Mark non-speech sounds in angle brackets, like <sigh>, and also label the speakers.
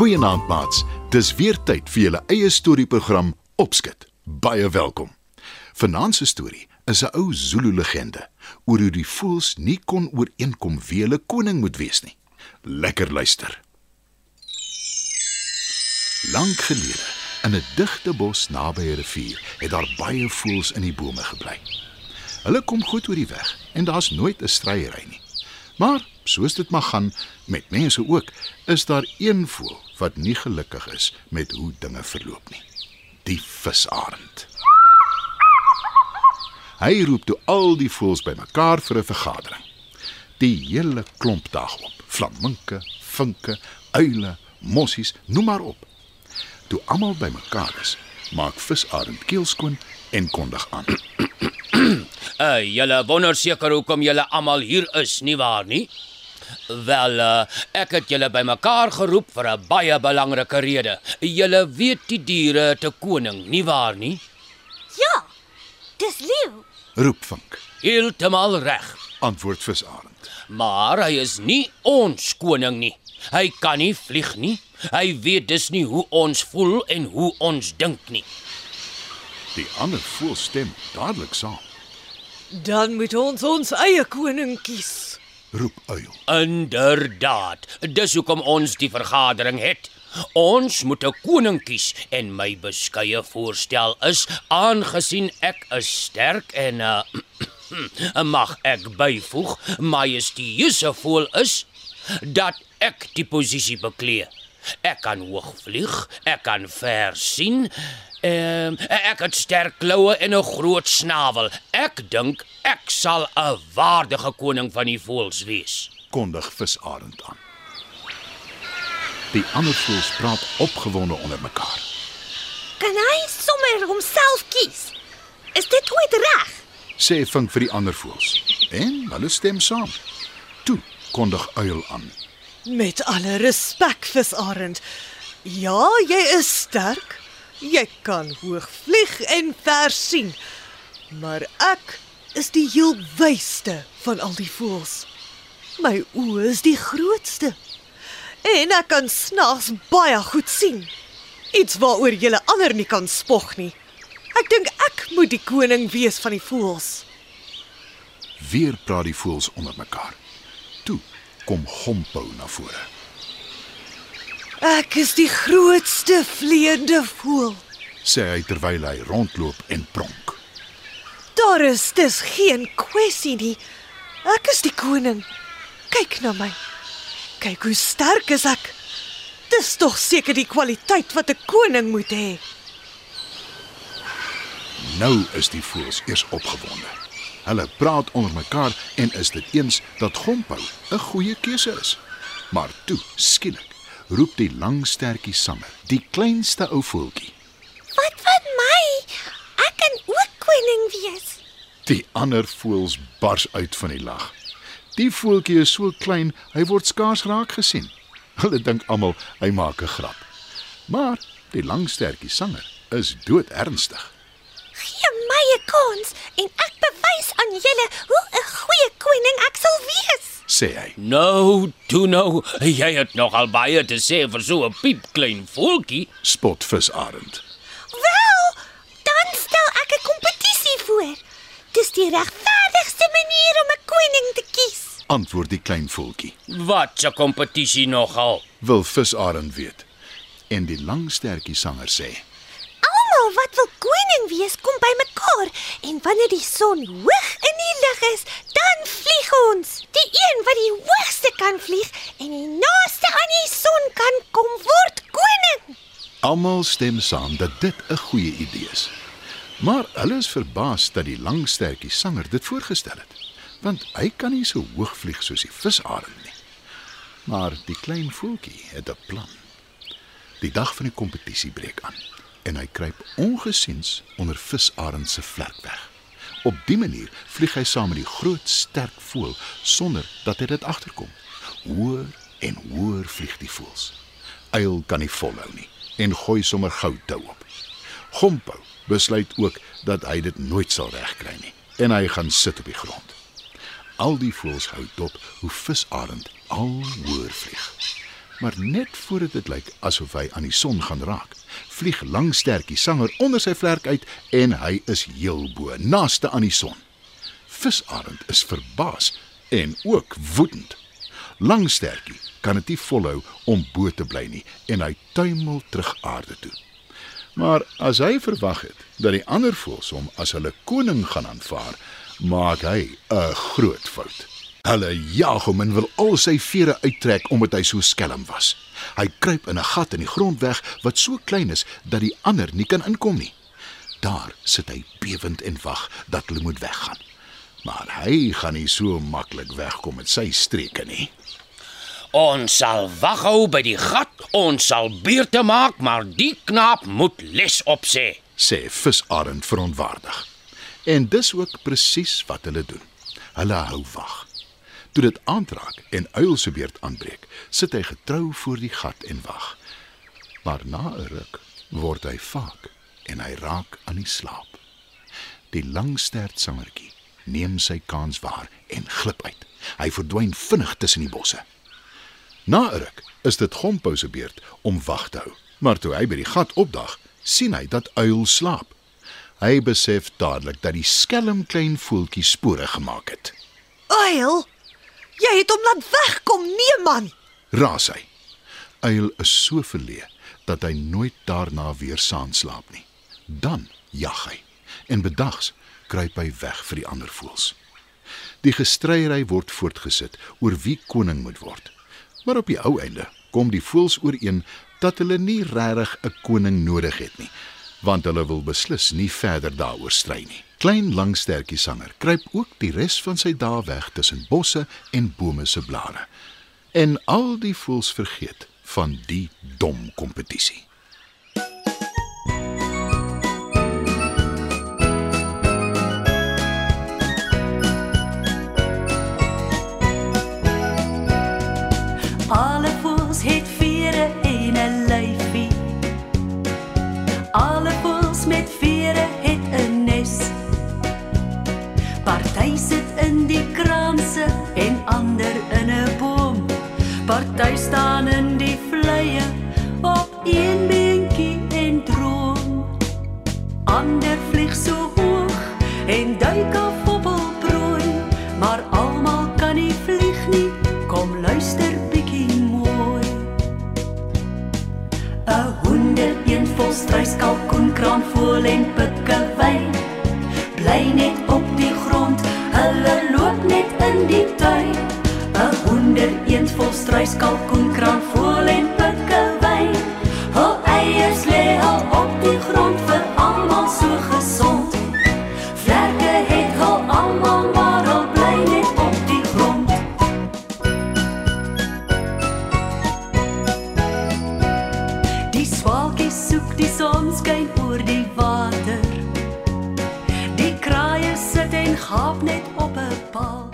Speaker 1: Goeienaand maats. Dis weer tyd vir julle eie storieprogram Opskit. Baie welkom. Vanaand se storie is 'n ou Zulu legende oor hoe die voëls nie kon ooreenkom wie hulle koning moet wees nie. Lekker luister. Lank gelede, in 'n digte bos naby 'n rivier, het daar baie voëls in die bome gebly. Hulle kom goed oor die weg en daar's nooit 'n stryery nie. Maar soos dit mag gaan met mense ook, is daar een voël wat nie gelukkig is met hoe dinge verloop nie. Die visarend. Hy roep toe al die voëls bymekaar vir 'n vergadering. Die hele klomp daag op. Flaminke, vinke, uile, mossies, noem maar op. Toe almal bymekaar is, maak visarend keelskoon en kondig aan.
Speaker 2: Uh, <clears throat> julle wonder seker hoekom julle almal hier is, nie waar nie? Wel, uh, ek het julle bymekaar geroep vir 'n baie belangrike rede. Julle weet die diere 'n koning, nie waar nie?
Speaker 3: Ja. Dis leeu.
Speaker 1: Roep vink,
Speaker 2: Heeltemal reg.
Speaker 1: antwoord visarend.
Speaker 2: Maar hy is nie ons koning nie. Hy kan nie vlieg nie. Hy weet dus nie hoe ons voel en hoe ons dink nie.
Speaker 1: Die ander voël stem dadelik saam.
Speaker 4: Dan moet ons ons eie koning kies.
Speaker 1: Roep uil.
Speaker 2: Inderdaad. Dis hoekom ons die vergadering het. Ons moet 'n koning kies en my beskeie voorstel is aangesien ek is sterk en <clears throat> uh, mag ek byvoeg majestueuse voel is dat ek die posisie beklee. Ek kan hoog vlieg, ek kan ver sien. Ehm ek het sterk kloue en 'n groot snavel. Ek dink ek sal 'n waardige koning van die voëls wees.
Speaker 1: kondig visarend aan. Die ander voëls praat opgewonde onder mekaar.
Speaker 3: Kan hy sommer homself kies? Is dit ooit reg?
Speaker 1: Sê vink vir die ander voëls. En hulle stem saam. Toe kondig uil aan.
Speaker 4: Met alle respek, visarend. Ja, jy is sterk. Jy kan hoog vlieg en ver sien. Maar ek is die heel wysste van al die voëls. My oë is die grootste. En ek kan snags baie goed sien. Iets waaroor julle ander nie kan spog nie. Ek dink ek moet die koning wees van die voëls.
Speaker 1: Weer praat die voëls onder mekaar. Toe kom Gompo na vore.
Speaker 4: Ek is die grootste vleiende voël.
Speaker 1: Sê hy terwyl hy rondloop en pronk.
Speaker 4: Daar is dis geen kwessie nie. Ek is die koning. Kyk na my. Kyk hoe sterk is ek. Dis tog seker die kwaliteit wat 'n koning moet hê.
Speaker 1: Nou is die voëls eers opgewonde. Hulle praat onder mekaar en is dit eens dat Gompo 'n goeie keuse is. Maar toe, skielik, roep die lang stertjie sanger, die kleinste ou voeltjie.
Speaker 3: Wat van my? Ek kan ook koning wees.
Speaker 1: Die ander voëls bars uit van die lag. Die voeltjie is so klein, hy word skaars raak gesien. <laughs> Hulle dink almal hy maak 'n grap. Maar die lang stertjie sanger is doodernstig.
Speaker 3: Gee my 'n kans en ek bewys aan julle hoe 'n goeie koning ek sal wees.
Speaker 1: sê hy.
Speaker 2: Nou, toe nou, jy het nogal baie te sê vir so 'n piepklein voeltjie.
Speaker 1: Spot visarend.
Speaker 3: Wel, dan stel ek 'n kompetisie voor. Dis die regverdigste manier om 'n koning te kies.
Speaker 1: Antwoord die klein voeltjie.
Speaker 2: Wat 'n kompetisie nogal.
Speaker 1: Wil visarend weet. En die lang stertjie sanger sê:
Speaker 3: Almal wat wil koning wees, kom bymekaar en wanneer die son hoog in die lug is, dan vlieg ons. Die een wat die hoogste kan vlieg en die naaste aan die son kan kom word koning.
Speaker 1: Almal stem saam dat dit 'n goeie idee is. Maar hulle is verbaas dat die lang stertjie sanger dit voorgestel het, want hy kan nie so hoog vlieg soos die visarend nie. Maar die klein voeltjie het 'n plan. Die dag van die kompetisie breek aan en hy kruip ongesiens onder visarend se vlerk weg. Op die manier vlieg hy saam met die groot sterk voël sonder dat hy dit agterkom. Hoër en hoër vlieg die voëls. Uil kan nie volhou nie en gooi sommer gou tou op. Gompo besluit ook dat hy dit nooit sal regkry nie en hy gaan sit op die grond. Al die voëls hou dop hoe visarend al hoër vlieg. Maar net voordat dit lyk asof hy aan die son gaan raak, vlieg Langstertjie sanger onder sy vlerk uit en hy is heel bo, naaste aan die son. Visarend is verbaas en ook woedend. Langstertjie kan dit nie volhou om bo te bly nie en hy tuimel terug aarde toe. Maar as hy verwag het dat die ander voëls hom as hulle koning gaan aanvaar, maak hy 'n groot fout. Hulle jag hom en wil al sy vere uittrek omdat hy so skelm was. Hy kruip in 'n gat in die grond weg wat so klein is dat die ander nie kan inkom nie. Daar sit hy bewend en wag dat hulle moet weggaan. Maar hy gaan nie so maklik wegkom met sy streke nie.
Speaker 2: Ons sal waghou by die gat. Ons sal beurte maak, maar die knaap moet les opsê.
Speaker 1: sê visarend verontwaardig. En dis ook presies wat hulle doen. Hulle hou wag. Toe dit aandraak en uil se beurt aanbreek, sit hy getrou voor die gat en wag. Maar na 'n ruk word hy vaak en hy raak aan die slaap. Die langstert sangertjie neem sy kans waar en glip uit. Hy verdwyn vinnig tussen die bosse. Na 'n ruk is dit Gompo se beurt om wag te hou. Maar toe hy by die gat opdag, sien hy dat uil slaap. Hy besef dadelik dat die skelm klein voeltjie spore gemaak het.
Speaker 4: Uil, jy het hom laat wegkom, nee man.
Speaker 1: Raas hy. Uil is so verleë dat hy nooit daarna weer saam slaap nie. Dan jag hy en bedags kruip hy weg vir die ander voëls. Die gestryery word voortgesit oor wie koning moet word. Maar op die ou einde kom die voëls ooreen dat hulle nie regtig 'n koning nodig het nie, want hulle wil beslis nie verder daaroor stry nie. Klein langstertjie sanger kruip ook die res van sy dae weg tussen bosse en bome se blare. En al die voëls vergeet van die dom kompetisie.
Speaker 5: Party staan in die vleie op een beentjie en droom. Ander vlieg so hoog en duik af op hul prooi, maar almal kan nie vlieg nie. Kom luister bietjie mooi. 'n Honderd een vol struiskalkoen kraanvoël en pikkewyn bly net op die grond, hulle loop net in die tuin hoender, eens vol struis, kalkoen, kraanvoël en pikkewyn. Hul eiers lê al op die grond vir almal so gesond. Vlerke het hul almal maar al bly net op die grond. Die swaalkie soek die sonskyn oor die water. Die kraaie sit en gaap net op 'n paal.